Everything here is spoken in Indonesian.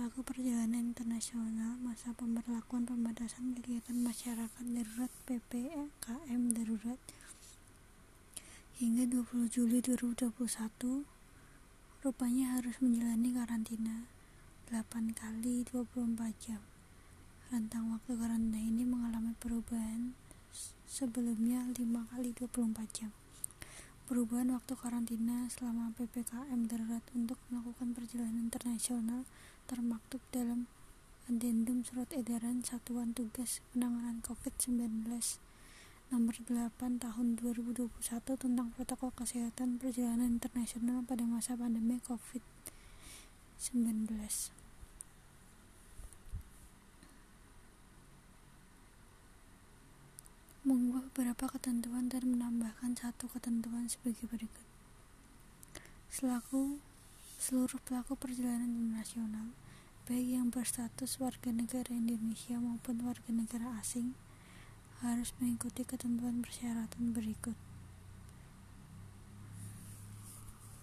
pelaku perjalanan internasional masa pemberlakuan pembatasan kegiatan masyarakat darurat PPKM darurat hingga 20 Juli 2021 rupanya harus menjalani karantina 8 kali 24 jam. Rentang waktu karantina ini mengalami perubahan sebelumnya 5 kali 24 jam. Perubahan waktu karantina selama PPKM darurat untuk melakukan perjalanan internasional termaktub dalam Addendum Surat Edaran Satuan Tugas Penanganan COVID-19 nomor 8 tahun 2021 tentang protokol kesehatan perjalanan internasional pada masa pandemi COVID-19. Mengubah beberapa ketentuan dan menambahkan satu ketentuan sebagai berikut. Selaku seluruh pelaku perjalanan internasional, baik yang berstatus warga negara Indonesia maupun warga negara asing, harus mengikuti ketentuan persyaratan berikut.